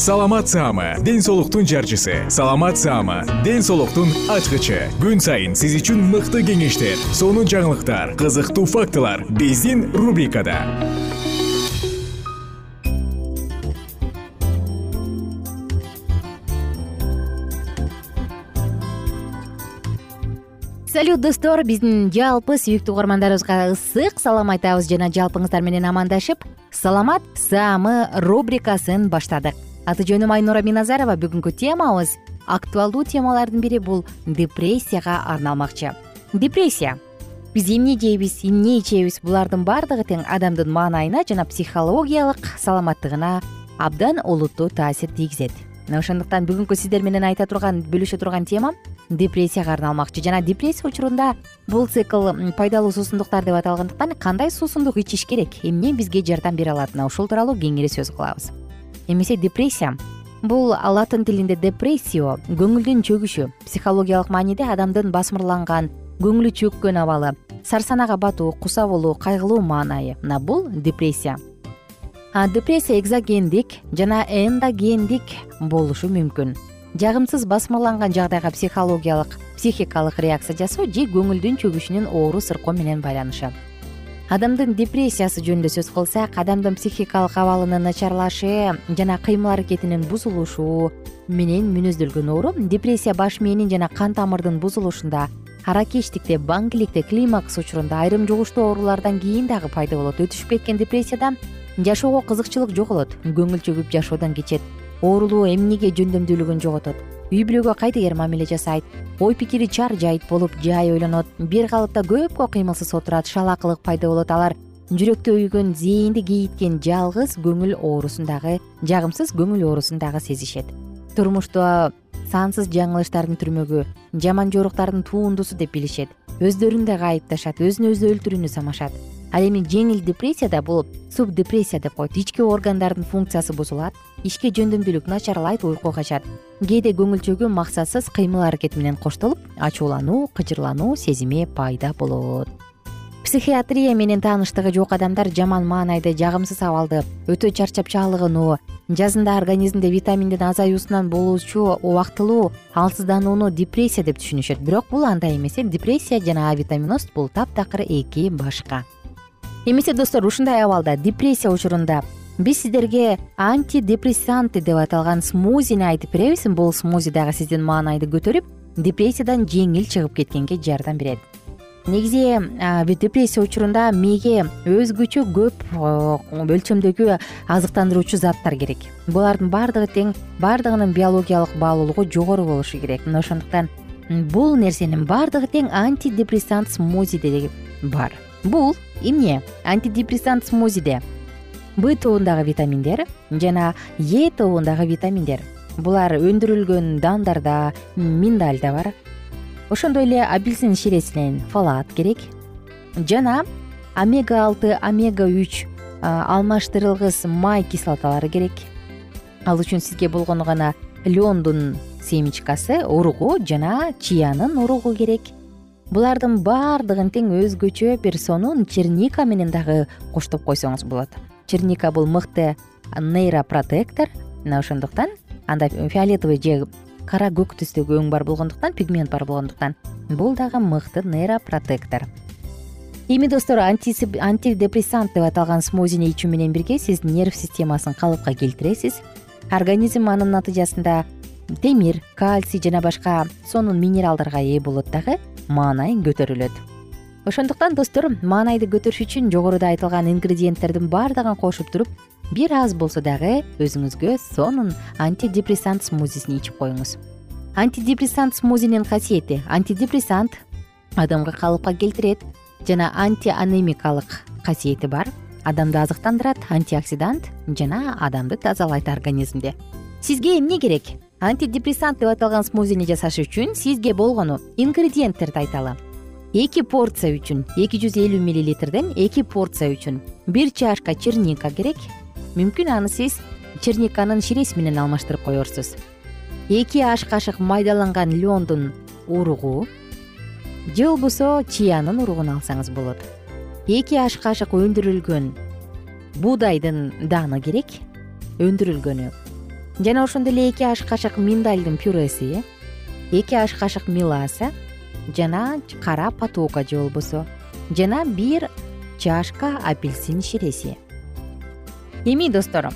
саламат саама ден соолуктун жарчысы. Саламат саама ден соолуктун ачкычы. Күн сайын сиз үчүн мыкты кеңештер сонун жаңылыктар кызыктуу фактылар биздин рубрикада. Салют достор биздин жалпы сүйүктүү угармандарыбызга ысык салам айтабыз жана жалпыңыздар менен амандашып саламат саамы рубрикасын баштадык аты жөнүм айнура миназарова. Бүгүнкү темабыз актуалдуу темалардын бири бул депрессияга арналмакчы. Депрессия. Биз эмне жейбиз эмне ичебиз? Булардын баардыгы тең адамдын маанайына жана психологиялык саламаттыгына абдан олуттуу таасир тийгизет. Мына ошондуктан бүгүнкү сиздер менен айта турган бөлүшө турган темам депрессияга арналмакчы. Жана депрессия учурунда бул цикл пайдалуу суусундуктар деп аталгандыктан кандай суусундук ичиш керек? Эмне бизге жардам бере алат? Мына ушул тууралуу кеңири сөз кылабыз эмесе депрессия. Бул латын тилинде депрессио көңүлдүн чөгүшү психологиялык мааниде адамдын басмырланган көңүлү чөккөн абалы сарсанага батуу куса болуу кайгылуу маанайы. Мына бул депрессия. Депрессия экзогендик жана эндогендик болушу мүмкүн. Жагымсыз басмырланган жагдайга психологиялык психикалык реакция жасоо же көңүлдүн чөгүшүнүн оору сыркоо менен байланышат адамдын депрессиясы жөнүндө сөз кылсак адамдын психикалык абалынын начарлашы жана кыймыл аракетинин бузулушу менен мүнөздөлгөн оору. Депрессия баш мээнин жана кан тамырдын бузулушунда аракечтикте бангиликте климакс учурунда айрым жугуштуу оорулардан кийин дагы пайда болот. Өтүшүп кеткен депрессияда жашоого кызыкчылык жоголот көңүл чөгүп жашоодон кечет. Оорулуу эмнеге жөндөмдүүлүгүн жоготот үй бүлөгө кайтыгер мамиле жасайт? Ой пикири чар жайыт болуп жай ойлонот. Бир калыпта көпкө кыймылсыз отурат шалаакылык пайда болот алар. Жүрөктө үйгөн зээнди кейиткен жалгыз көңүл оорусун дагы жагымсыз көңүл оорусун дагы сезишет турмушта сансыз жаңылыштардын түрмөгү жаман жоруктардын туундусу деп билишет. Өздөрүн дагы айыпташат өзүн өзү өлтүрүүнү самашат. Ал эми жеңил депрессияда бул субдепрессия деп коет. Ички органдардын функциясы бузулат ишке жөндөмдүүлүк начарлайт уйку качат. Кээде көңүл чөгүү максатсыз кыймыл аракет менен коштолуп ачуулануу кыжырлануу сезими пайда болот. Психиатрия менен тааныштыгы жок адамдар жаман маанайда жагымсыз абалды өтө чарчап чалыгынуу жазында организмде витаминдин азаюусунан болуучу убактылуу алсызданууну депрессия деп түшүнүшөт. Бирок бул андай эмес э депрессия жана авитаминоз бул таптакыр эки башка. Эмесе достор ушундай абалда депрессия учурунда биз сиздерге антидепрессанты деп аталган смузини айтып беребиз бул смузи дагы сиздин маанайды көтөрүп депрессиядан жеңил чыгып кеткенге жардам берет. Негизи депрессия учурунда мээге өзгөчө көп өлчөмдөгү азыктандыруучу заттар керек. Булардын баардыгы тең баардыгынын биологиялык баалуулугу жогору болушу керек. Мына ошондуктан бул нерсенин баардыгы тең антидепрессант смузиде бар. Бул эмне антидепрессант смузиде б тобундагы витаминдер жана е тобундагы витаминдер. Булар өндүрүлгөн дандарда миндальда бар. Ошондой эле апельсин ширесинен фалат керек. Жана омега алты омега үч алмаштырылгыс май кислоталары керек. Ал үчүн сизге болгону гана леондун семечкасы уругу жана чиянын уругу керек. Булардын баардыгын тең өзгөчө бир сонун черника менен дагы коштоп койсоңуз болот черника бул мыкты нейропротектор. Мына ошондуктан анда фиолетовый же кара көк түстөгү өң бар болгондуктан пигмент бар болгондуктан бул дагы мыкты нейропротектор. Эми достор антидепрессант деп аталган смозини ичүү менен бирге сиз нерв системасын калыпка келтиресиз. Организм анын натыйжасында темир кальций жана башка сонун минералдарга ээ болот дагы маанай көтөрүлөт ошондуктан достор маанайды көтөрүш үчүн жогоруда айтылган ингредиенттердин баардыгын кошуп туруп бир аз болсо дагы өзүңүзгө сонун антидепрессант смузисин ичип коюңуз. Антидепрессант смузинин касиети антидепрессант адамга калыпка келтирет жана антианемикалык касиети бар. Адамды азыктандырат антиоксидант жана адамды тазалайт организмди сизге эмне керек? Антидепрессант деп аталган смузини жасаш үчүн сизге болгону ингредиенттерди айталы эки порция үчүн эки жүз элүү миллилитрден эки порция үчүн бир чашка черника керек. Мүмкүн аны сиз черниканын ширеси менен алмаштырып коерсуз эки аш кашык майдаланган леондун уругу же болбосо чиянын уругун алсаңыз болот. Эки аш кашык өндүрүлгөн буудайдын дааны керек өндүрүлгөнү. Жана ошондой эле эки аш кашык миндальдын пюреси эки аш кашык меласа жана кара потока же болбосо жана бир чашка апельсин ширеси. Эми достор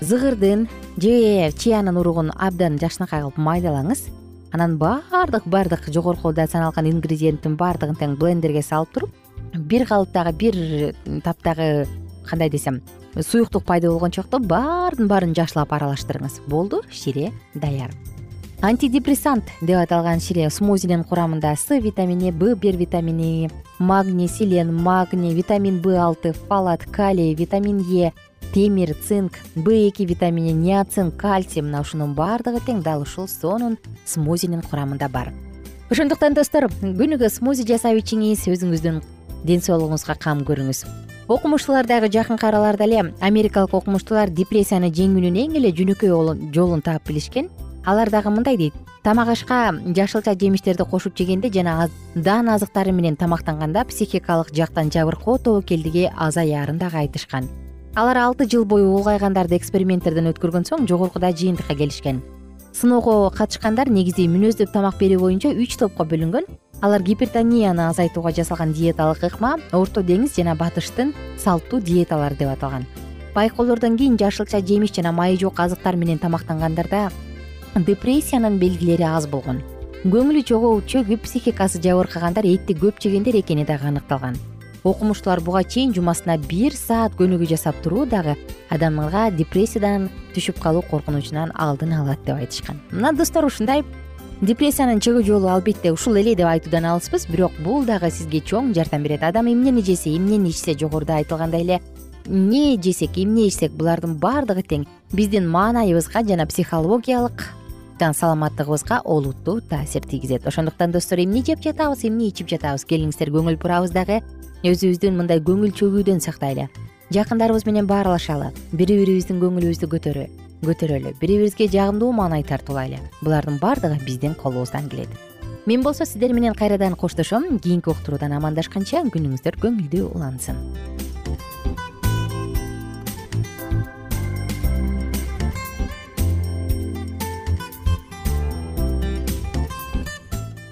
зыгырдын же чиянын уругун абдан жакшынакай кылып майдалаңыз. Анан баардык баардык жогоркуда саналган ингредиенттин баардыгын тең блендерге салып туруп бир калыптагы бир таптагы кандай десем суюктук пайда болгончокто баарын баарын жакшылап аралаштырыңыз. Болду шире даяр антидепрессант деп аталган шире смузинин курамында с витамини б бир витамини магний селен магний витамин б алты фалат калий витамин е темир цинк б эки витамини ниацин кальций. Мына ушунун баардыгы тең. Дал ушул сонун смузинин курамында бар. Ошондуктан достор күнүгө смузи жасап ичиңиз өзүңүздүн ден соолугуңузга кам көрүңүз. Окумуштуулар дагы жакынкы араларда эле америкалык окумуштуулар депрессияны жеңүүнүн эң эле жөнөкөй жолун таап билишкен алар дагы мындай дейт. Тамак ашка жашылча жемиштерди кошуп жегенде жана даан азыктары менен тамактанганда психикалык жактан жабыркоо тобокелдиги азаярын дагы айтышкан. Алар алты жыл бою улгайгандарды эксперименттерден өткөргөн соң жогоркуда жыйынтыкка келишкен. Сыноого катышкандар негизи мүнөздөп тамак берүү боюнча үч топко бөлүнгөн. Алар гипертонияны азайтууга жасалган диеталык ыкма орто деңиз жана батыштын салттуу диеталары деп аталган. Байкоолордон кийин жашылча жемиш жана майы жок азыктар менен тамактангандарда депрессиянын белгилери аз болгон. Көңүлү чөгүп психикасы жабыркагандар этти көп жегендер экени дагы аныкталган. Окумуштуулар буга чейин жумасына бир саат көнүгүү жасап туруу дагы адамга депрессиядан түшүп калуу коркунучунан алдын алат деп айтышкан. Мына достор ушундай. Депрессиянын чыгуу жолу албетте ушул эле деп айтуудан алыспыз бирок бул дагы сизге чоң жардам берет. Адам эмнени жесе эмнени ичсе жогоруда айтылгандай эле эмне жесек эмне ичсек булардын баардыгы тең биздин маанайыбызга жана психологиялык саламаттыгыбызга олуттуу таасир тийгизет. Ошондуктан достор эмне жеп жатабыз эмне ичип жатабыз? Келиңиздер көңүл бурабыз дагы. Өзүбүздүн мындай көңүл чөгүүдөн сактайлы. Жакындарыбыз менен баарлашалы. Бири бирибиздин көңүлүбүздү көтөрөлү. Бири бирибизге жагымдуу маанай тартуулайлы. Булардын баардыгы биздин колубуздан келет. Мен болсо сиздер менен кайрадан коштошом. Кийинки уктуруудан амандашканча күнүңүздөр көңүлдүү улансын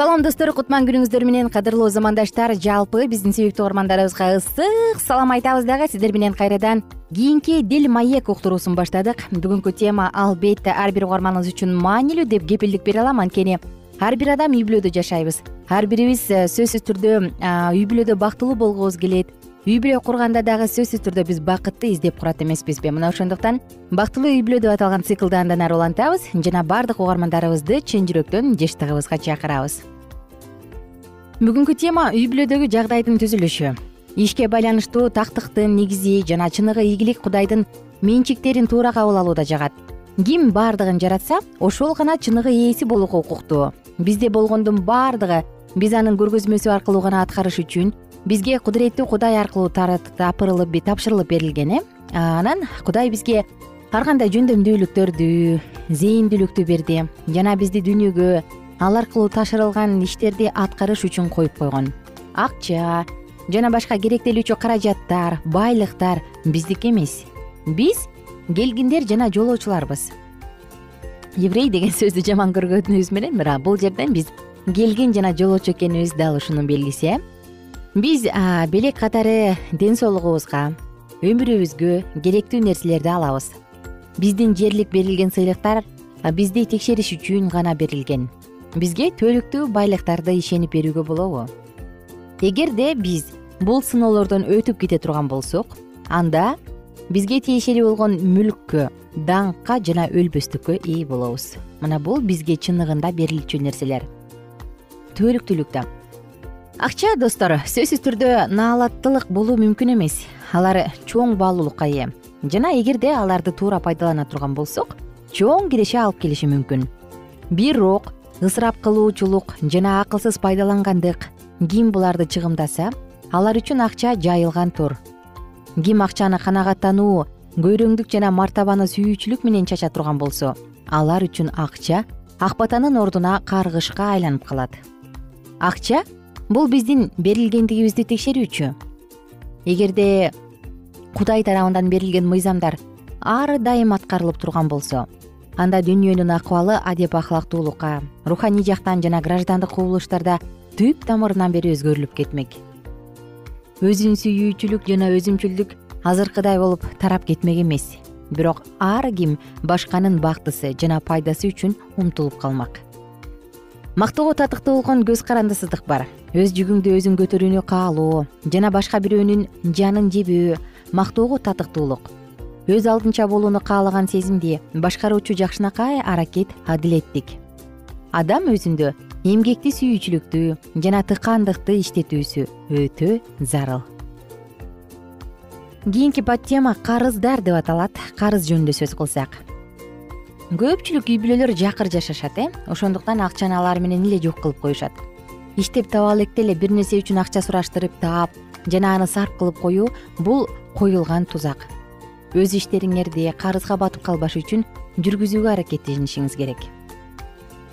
салам достор кутман күнүңүздөр менен кадырлуу замандаштар. Жалпы биздин сүйүктүү угармандарыбызга ысык салам айтабыз дагы. Сиздер менен кайрадан кийинки дил маек уктуруусун баштадык. Бүгүнкү тема албетте ар бир угарманыбыз үчүн маанилүү деп кепилдик бере алам. Анткени ар бир адам үй бүлөдө жашайбыз. Ар бирибиз э, сөзсүз түрдө үй бүлөдө бактылуу болгубуз келет үй бүлө курганда дагы сөзсүз түрдө биз бакытты издеп курат эмеспизби. Мына ошондуктан бактылуу үй бүлө деп аталган циклды андан ары улантабыз жана баардык угармандарыбызды чын жүрөктөн жыштыгыбызга чакырабыз. Бүгүнкү тема үй бүлөдөгү жагдайдын түзүлүшү. Ишке байланыштуу тактыктын негизи жана чыныгы ийгилик кудайдын менчиктерин туура кабыл алууда жагат. Ким баардыгын жаратса ошол гана чыныгы ээси болууга укуктуу. Бизде болгондун баардыгы биз анын көргөзмөсү аркылуу гана аткарыш үчүн бизге кудуреттүү кудай аркылуу тапырылып тапшырылып берилген э? Анан кудай бизге ар кандай жөндөмдүүлүктөрдү зээндүүлүктү берди жана бизди дүйнөгө ал аркылуу тапшырылган иштерди аткарыш үчүн коюп койгон. Акча жана башка керектелүүчү каражаттар байлыктар биздики эмес. Биз келгиндер жана жолоочуларбыз. Еврей деген сөздү жаман көргөнүбүз менен бирок бул жерден биз келген жана жолоочу экенибиз дал ушунун белгиси э биз белек катары ден соолугубузга өмүрүбүзгө керектүү нерселерди алабыз. Биздин жерлик берилген сыйлыктар бизди текшериш үчүн гана берилген. Бизге түбөлүктүү байлыктарды ишенип берүүгө болобу. Эгерде биз бул сыноолордон өтүп кете турган болсок анда бизге тиешелүү болгон мүлккө даңкка жана өлбөстүккө ээ болобуз. Мына бул бизге чыныгында берилчү нерселер. Түбөлүктүүлүктө акча достор сөзсүз түрдө наалаттылык болуу мүмкүн эмес. Алар чоң баалуулукка ээ жана эгерде аларды туура пайдалана турган болсок чоң киреше алып келиши мүмкүн. Бирок ысырап кылуучулук жана акылсыз пайдалангандык ким буларды чыгымдаса алар үчүн акча жайылган тор. Ким акчаны канагаттануу көйрөңдүк жана мартабаны сүйүүчүлүк менен чача турган болсо алар үчүн акча ак батанын ордуна каргышка айланып калат. Акча бул биздин берилгендигибизди текшерүүчү. Эгерде кудай тарабынан берилген мыйзамдар ар дайым аткарылып турган болсо анда дүйнөнүн акыбалы адеп ахлактуулукка руханий жактан жана граждандык кубулуштарда түп тамырынан бери өзгөрүлүп кетмек. Өзүн сүйүүчүлүк жана өзүмчүлдүк азыркыдай болуп тарап кетмек эмес. Бирок ар ким башканын бактысы жана пайдасы үчүн умтулуп калмак мактоого татыктуу болгон көз карандысыздык бар. Өз жүгүңдү өзүң көтөрүүнү каалоо жана башка бирөөнүн жанын жебөө мактоого татыктуулук. Өз алдынча болууну каалаган сезимди башкаруучу жакшынакай аракет адилеттик адам өзүндө эмгекти сүйүүчүлүктү жана тыкандыкты иштетүүсү өтө зарыл. Кийинки подтема карыздар деп аталат. Карыз жөнүндө сөз кылсак көпчүлүк үй бүлөлөр жакыр жашашат э? Ошондуктан акчаны алар менен эле жок кылып коюшат. Иштеп таба электе эле бир нерсе үчүн акча сураштырып таап жана аны сарп кылып коюу бул коюлган тузак. Өз иштериңерди карызга батып калбаш үчүн жүргүзүүгө аракеттенишиңиз керек.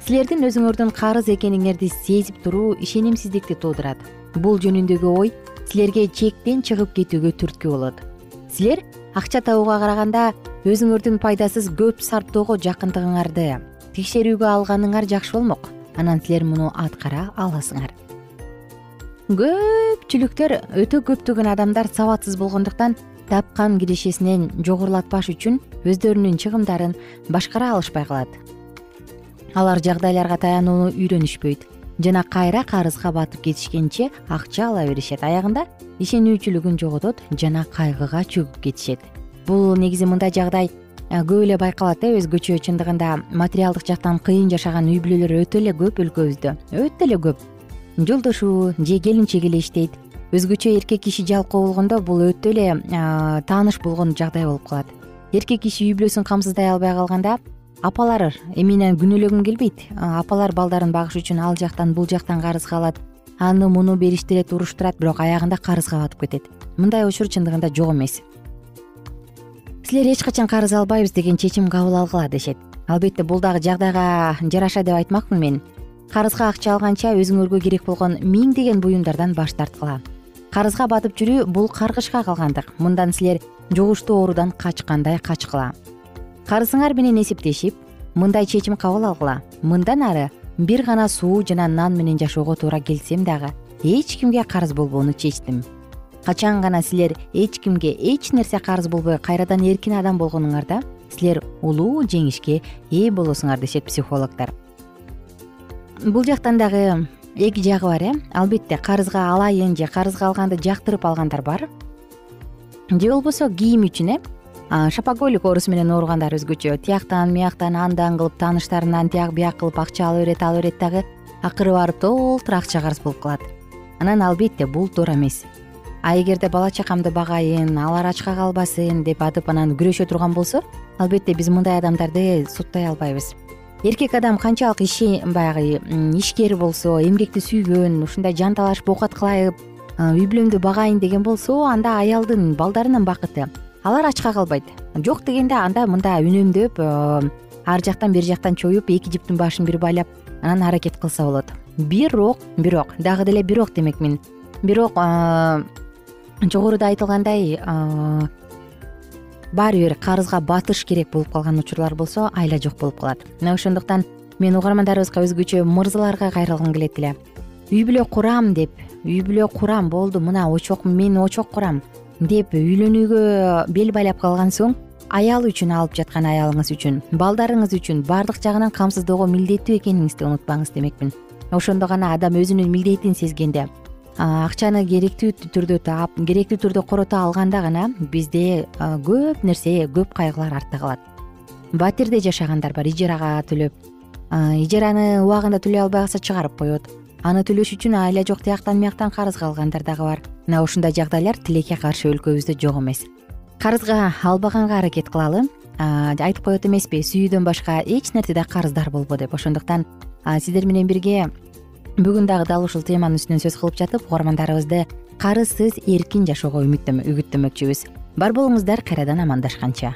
Силердин өзүңөрдүн карыз экениңерди сезип туруу ишенимсиздикти туудурат бул жөнүндөгү ой силерге чектен чыгып кетүүгө түрткү болот. Силер акча табууга караганда өзүңөрдүн пайдасыз көп сарптоого жакындыгыңарды текшерүүгө алганыңар жакшы болмок. Анан силер муну аткара аласыңар. Көпчүлүктөр өтө көптөгөн адамдар сабатсыз болгондуктан тапкан кирешесинен жогорулатпаш үчүн өздөрүнүн чыгымдарын башкара алышпай калат. Алар жагдайларга таянууну үйрөнүшпөйт жана кайра карызга батып кетишкенче акча ала беришет. Аягында ишенүүчүлүгүн жоготот жана кайгыга чөгүп кетишет. Бул негизи мындай жагдай көп эле байкалат э өзгөчө чындыгында материалдык жактан кыйын жашаган үй бүлөлөр өтө эле көп өлкөбүздө. Өтө эле көп. Жолдошу же келинчеги эле иштейт. Өзгөчө эркек киши жалкоо болгондо бул өтө эле тааныш болгон жагдай болуп калат. Эркек киши үй бүлөсүн камсыздай албай калганда апалар эми менен күнөөлөгүм келбейт. Апалар балдарын багыш үчүн ал жактан бул жактан карызга алат аны муну бериштирет уруштурат бирок аягында карызга батып кетет. Мындай учур чындыгында жок эмес. Силер эч качан карыз албайбыз деген чечим кабыл алгыла дешет. Албетте бул дагы жагдайга жараша деп айтмакмын мен. Карызга акча алганча өзүңөргө керек болгон миңдеген буюмдардан баш тарткыла. Карызга батып жүрүү бул каргышка калгандык. Мындан силер жугуштуу оорудан качкандай качкыла карызыңар менен эсептешип мындай чечим кабыл алгыла. Мындан ары бир гана суу жана нан менен жашоого туура келсем дагы эч кимге карыз болбоону чечтим. Качан гана силер эч кимге эч нерсе карыз болбой кайрадан эркин адам болгонуңарда силер улуу жеңишке ээ болосуңар дешет психологдор. Бул жактан дагы эки жагы бар э. Албетте карызга алайын же карызга алганды жактырып алгандар бар. Же болбосо кийим үчүн э шопоголик оорусу менен ооругандар өзгөчө. Тияктан мияктан андан кылып тааныштарынан тияк бияк кылып акча ала берет ала берет дагы акыры барып толтур акча карыз болуп калат. Анан албетте бул туура эмес. А эгерде бала чакамды багайын алар ачка калбасын деп атып анан күрөшө турган болсо албетте биз мындай адамдарды соттой албайбыз. Эркек адам канчалык баягы ишкер болсо эмгекти сүйгөн ушундай жан талашып оокат кылайын үй бүлөмдү багайын деген болсо анда аялдын балдарынын бакыты алар ачка калбайт. Жок дегенде анда мындай үнөмдөп ар жактан бери жактан чоюп эки жиптин башын бир байлап анан аракет кылса болот. Бирок бирок дагы деле бирок демекмин бирок жогоруда айтылгандай баары бир карызга батыш керек болуп калган учурлар болсо айла жок болуп калат. Мына ошондуктан мен угармандарыбызга өзгөчө мырзаларга кайрылгым келет эле. Үй бүлө курам деп үй бүлө курам болду мына очок мен очок курам деп үйлөнүүгө бел байлап калган соң аял үчүн алып жаткан аялыңыз үчүн балдарыңыз үчүн баардык жагынан камсыздоого милдеттүү экениңизди унутпаңыз демекмин ошондо гана адам өзүнүн милдетин сезгенде акчаны керектүү түрдө таап керектүү түрдө корото алганда гана бизде көп нерсе көп кайгылар артта калат. Батирде жашагандар бар ижарага төлөп ижараны убагында төлөй албай калса чыгарып коет аны төлөш үчүн айла жок тияктан мияктан карызга алгандар дагы бар. Мына ушундай жагдайлар тилекке каршы өлкөбүздө жок эмес. Карызга албаганга аракет кылалы айтып коет эмеспи сүйүүдөн башка эч нерседе карыздар болбо деп. Ошондуктан сиздер менен бирге бүгүн дагы дал ушул теманын үстүнөн сөз кылып жатып угармандарыбызды карызсыз эркин жашоого үгүттөмөкчүбүз. Бар болуңуздар кайрадан амандашканча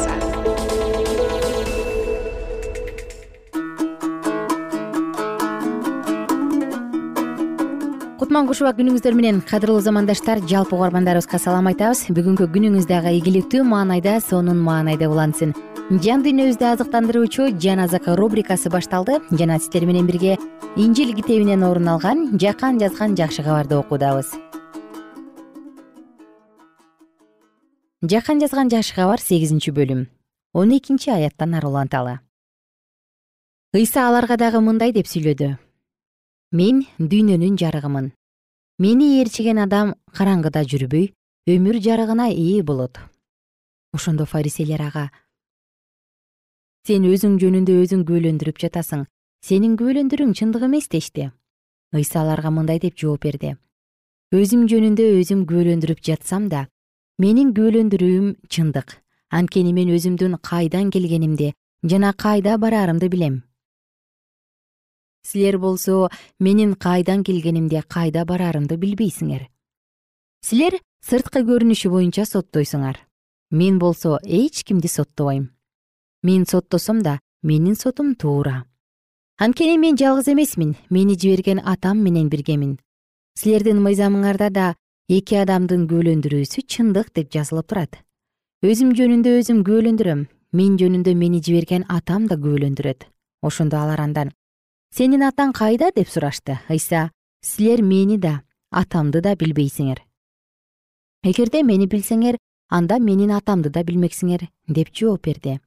кушубак күнүңүздөр менен кадырлуу замандаштар жалпы угармандарыбызга салам айтабыз. Бүгүнкү күнүңүз дагы ийгиликтүү маанайда сонун маанайда улансын. Жан дүйнөбүздү азыктандыруучу жан азык рубрикасы башталды. Жана сиздер менен бирге инжил китебинен орун алган жакан жазган жакшы кабарды окуудабыз жакан жазган жакшы кабар сегизинчи бөлүм. Он экинчи аяттан ары уланталы. Ыйса аларга дагы мындай деп сүйлөдү. Мен дүйнөнүн жарыгымын мени ээрчиген адам караңгыда жүрбөй өмүр жарыгына ээ болот. Ошондо фарисейлер ага сен өзүң жөнүндө өзүң күбөлөндүрүп жатасың. Сенин күбөлөндөрүң чындык эмес дешти ыйса аларга мындай деп жооп берди. Өзүм жөнүндө өзүм күбөлөндүрүп жатсам да менин күбөлөндүрүүм чындык. Анткени мен өзүмдүн кайдан келгенимди жана кайда бараарымды билем силер болсо менин кайдан келгенимди кайда бараарымды билбейсиңер. Силер сырткы көрүнүшү боюнча соттойсуңар. Мен болсо эч кимди соттобойм. Мен соттосом да менин сотум туура. Анткени мен жалгыз эмесмин мени жиберген атам менен биргемин. Силердин мыйзамыңарда да эки адамдын күбөлөндүрүүсү чындык деп жазылып турат. Өзүм жөнүндө өзүм күбөлөндүрөм мен жөнүндө мени жиберген атам да күбөлөндүрөт ошондо алар андан сенин атаң кайда? деп сурашты. Ыйса силер мени да атамды да билбейсиңер эгерде мени билсеңер анда менин атамды да билмексиңер деп жооп берди.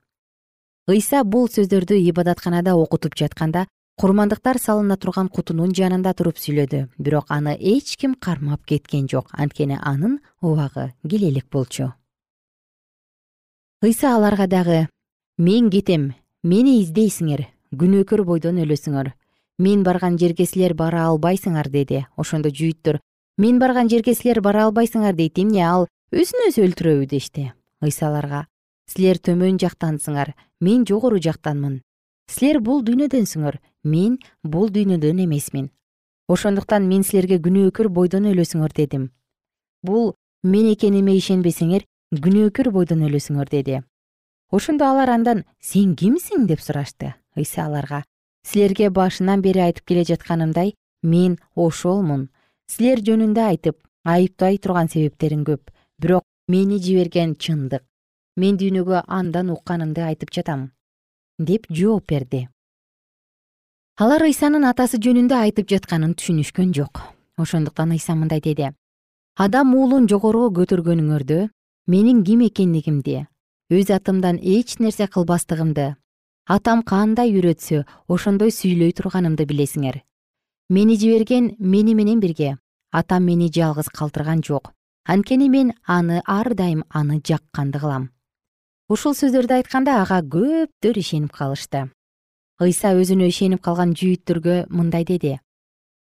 Ыйса бул сөздөрдү ибадатканада окутуп жатканда курмандыктар салына турган кутунун жанында туруп сүйлөдү. Бирок аны эч ким кармап кеткен жок. Анткени анын убагы келе элек болчу. Ыйса аларга дагы мен кетем мени издейсиңер күнөөкөр бойдон өлөсүңөр. Мен барган жерге силер бара албайсыңар деди. Ошондо жүйүттөр мен барган жерге силер бара албайсыңар дейт эмне? Ал өзүн өзү өлтүрөбү дешти ыйса аларга силер төмөн жактансыңар. Мен жогору жактанмын. Силер бул дүйнөдөнсүңөр мен бул дүйнөдөн эмесмин. Ошондуктан мен силерге күнөөкөр бойдон өлөсүңөр дедим. Бул мен экениме ишенбесеңер күнөөкөр бойдон өлөсүңөр деди. Ошондо алар андан сен кимсиң деп сурашты ыйса аларга. Силерге башынан бери айтып келе жатканымдай мен ошолмун силер жөнүндө айтып айыптай турган себептериң көп бирок мени жиберген чындык. Мен дүйнөгө андан укканымды айтып жатам деп жооп берди. Алар ыйсанын атасы жөнүндө айтып жатканын түшүнүшкөн жок. Ошондуктан ыйса мындай деди. Адам уулун жогору көтөргөнүңөрдө менин ким экендигимди өз атымдан эч нерсе кылбастыгымды атам кандай үйрөтсө ошондой сүйлөй турганымды билесиңер. Мени жиберген мени менен бирге. Атам мени жалгыз калтырган жок. Анткени мен аны ар дайым аны жакканды кылам ушул сөздөрдү айтканда ага көптөр ишенип калышты. Ыйса өзүнө ишенип калган жүйүттөргө мындай деди.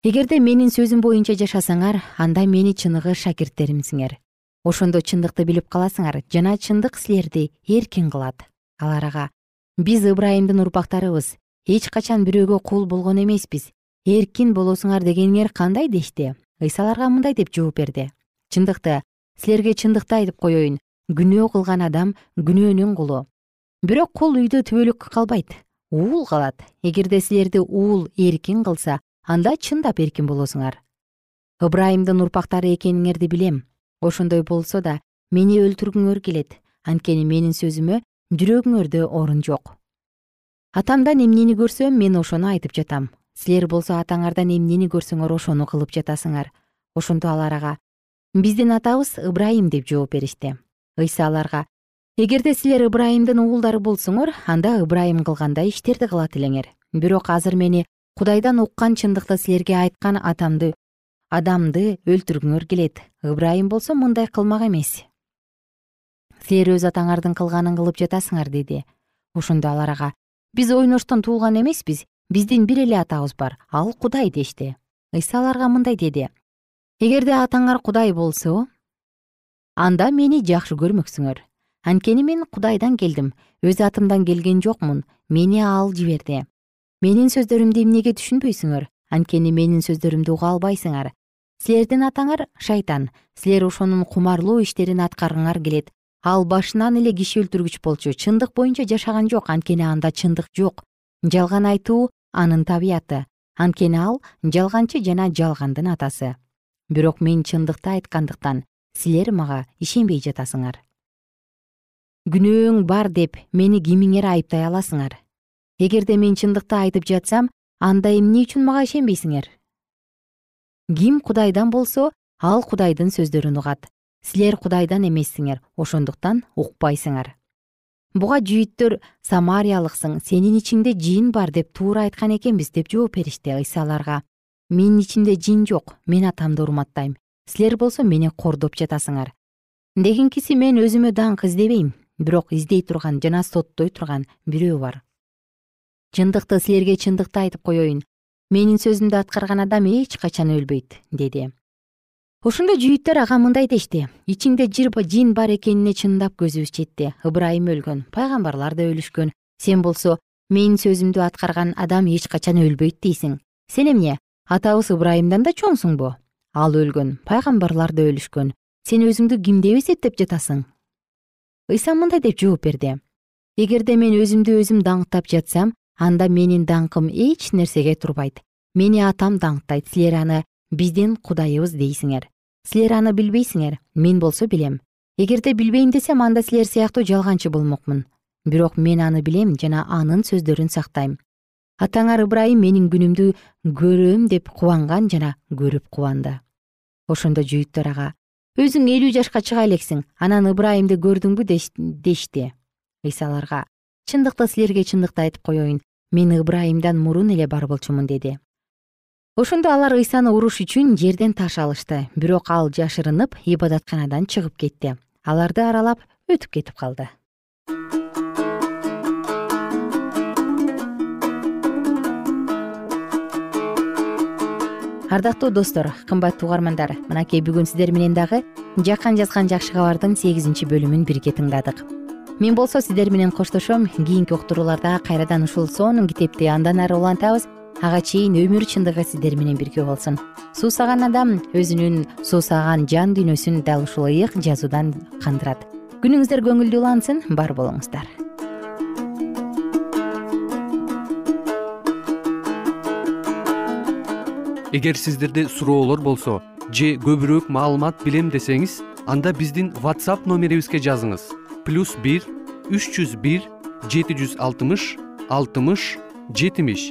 Эгерде менин сөзүм боюнча жашасаңар анда мени чыныгы шакирттеримсиңер. Ошондо чындыкты билип каласыңар жана чындык силерди эркин кылат. Алар ага биз ыбрайымдын урпактарыбыз. Эч качан бирөөгө кул болгон эмеспиз. Эркин болосуңар дегениңер кандай дешти ыйса аларга мындай деп жооп берди. Чындыкты. Силерге чындыкты айтып коеюн күнөө кылган адам күнөөнүн кулу. Бирок кул үйдө түбөлүккө калбайт. Уул калат. Эгерде силерди уул эркин кылса анда чындап эркин болосуңар. Ыбрайымдын урпактары экениңерди билем. Ошондой болсо да мени өлтүргүңөр келет. Анткени менин сөзүмө жүрөгүңөрдө орун жок. Атамдан эмнени көрсөм мен ошону айтып жатам. Силер болсо атаңардан эмнени көрсөңөр ошону кылып жатасыңар. Ошондо алар ага биздин атабыз ыбрайым деп жооп беришти. Ыйса аларга эгерде силер ыбрайымдын уулдары болсоңор анда ыбрайым кылгандай иштерди кылат элеңер бирок азыр мени кудайдан уккан чындыкты силерге айткан атамды адамды өлтүргүңөр келет. Ыбрайым болсо мындай кылмак эмес силер өз атаңардын кылганын кылып жатасыңар деди. Ошондо алар ага биз ойноштон туулган эмеспиз биздин бир эле атабыз бар ал кудай дешти ыйса аларга мындай деди эгерде атаңар кудай болсо анда мени жакшы көрмөксүңөр. Анткени мен кудайдан келдим өз атымдан келген жокмун мени ал жиберди. Менин сөздөрүмдү эмнеге түшүнбөйсүңөр? Анткени менин сөздөрүмдү уга албайсыңар. Силердин атаңар шайтан. Силер ошонун кумарлуу иштерин аткаргыңар келет ал башынан эле киши өлтүргүч болчу. Чындык боюнча жашаган жок анткени анда чындык жок. Жалган айтуу анын табияты анткени ал жалганчы жана жалгандын атасы. Бирок мен чындыкты айткандыктан силер мага ишенбей жатасыңар. Күнөөң бар деп мени кимиңер айыптай аласыңар. Эгерде мен чындыкты айтып жатсам анда эмне үчүн мага ишенбейсиңер? Ким кудайдан болсо ал кудайдын сөздөрүн угат силер кудайдан эмессиңер ошондуктан укпайсыңар. Буга жүйүттөр самариялыксың сенин ичиңде жин бар деп туура айткан экенбиз деп жооп беришти ыйса аларга менин ичимде жин жок мен атамды урматтайм. Силер болсо мени кордоп жатасыңар. Дегенкиси мен өзүмө даңк издебейм бирок издей турган жана соттой турган бирөө бар. Чындыкты силерге чындыкты айтып коеюн менин сөзүмдү аткарган адам эч качан өлбөйт деди ошондо жүйүттөр ага мындай дешти. Ичиңде жин бар экенине чындап көзүбүз жетти ыбырайым өлгөн пайгамбарлар да өлүшкөн. Сен болсо менин сөзүмдү аткарган адам эч качан өлбөйт дейсиң. Сен эмне? Атабыз ыбырайымдан да чоңсуңбу ал өлгөн пайгамбарлар да өлүшкөн. Сен өзүңдү ким деп эсептеп жатасың. Ыйса мындай деп жооп берди. Эгерде мен өзүмдү өзүм даңктап жатсам анда менин даңкым эч нерсеге турбайт. Мени атам даңктайт. Силер аны биздин кудайыбыз дейсиңер силер аны билбейсиңер мен болсо билем. Эгерде билбейм десем анда силер сыяктуу жалганчы болмокмун. Бирок мен аны билем жана анын сөздөрүн сактайм. Атаңар ыбырайым менин күнүмдү көрөм деп кубанган жана көрүп кубанды. Ошондо жүйүттөр ага өзүң элүү жашка чыга элексиң анан ыбырайымды көрдүңбү? дешти. Ыйса аларга чындыкты силерге чындыкты айтып коеюн мен ыбырайымдан мурун эле бар болчумун деди ошондо алар ыйсаны уруш үчүн жерден таш алышты бирок ал жашырынып ибадатканадан чыгып кетти. Аларды аралап өтүп кетип калды. Ардактуу достор кымбаттуу угармандар мынакей бүгүн сиздер менен дагы жакан жазган жакшы кабардын сегизинчи бөлүмүн бирге тыңдадык. Мен болсо сиздер менен коштошом кийинки уктурууларда кайрадан ушул сонун китепти андан ары улантабыз ага чейин өмүр чындыгы сиздер менен бирге болсун. Суусаган адам өзүнүн суусаган жан дүйнөсүн дал ушул ыйык жазуудан кандырат. Күнүңүздөр көңүлдүү улансын бар болуңуздар. Эгер сиздерде суроолор болсо же көбүрөөк маалымат билем десеңиз анда биздин whatsapp номерибизге жазыңыз. Плюс бир үч жүз бир жети жүз алтымыш алтымыш жетимиш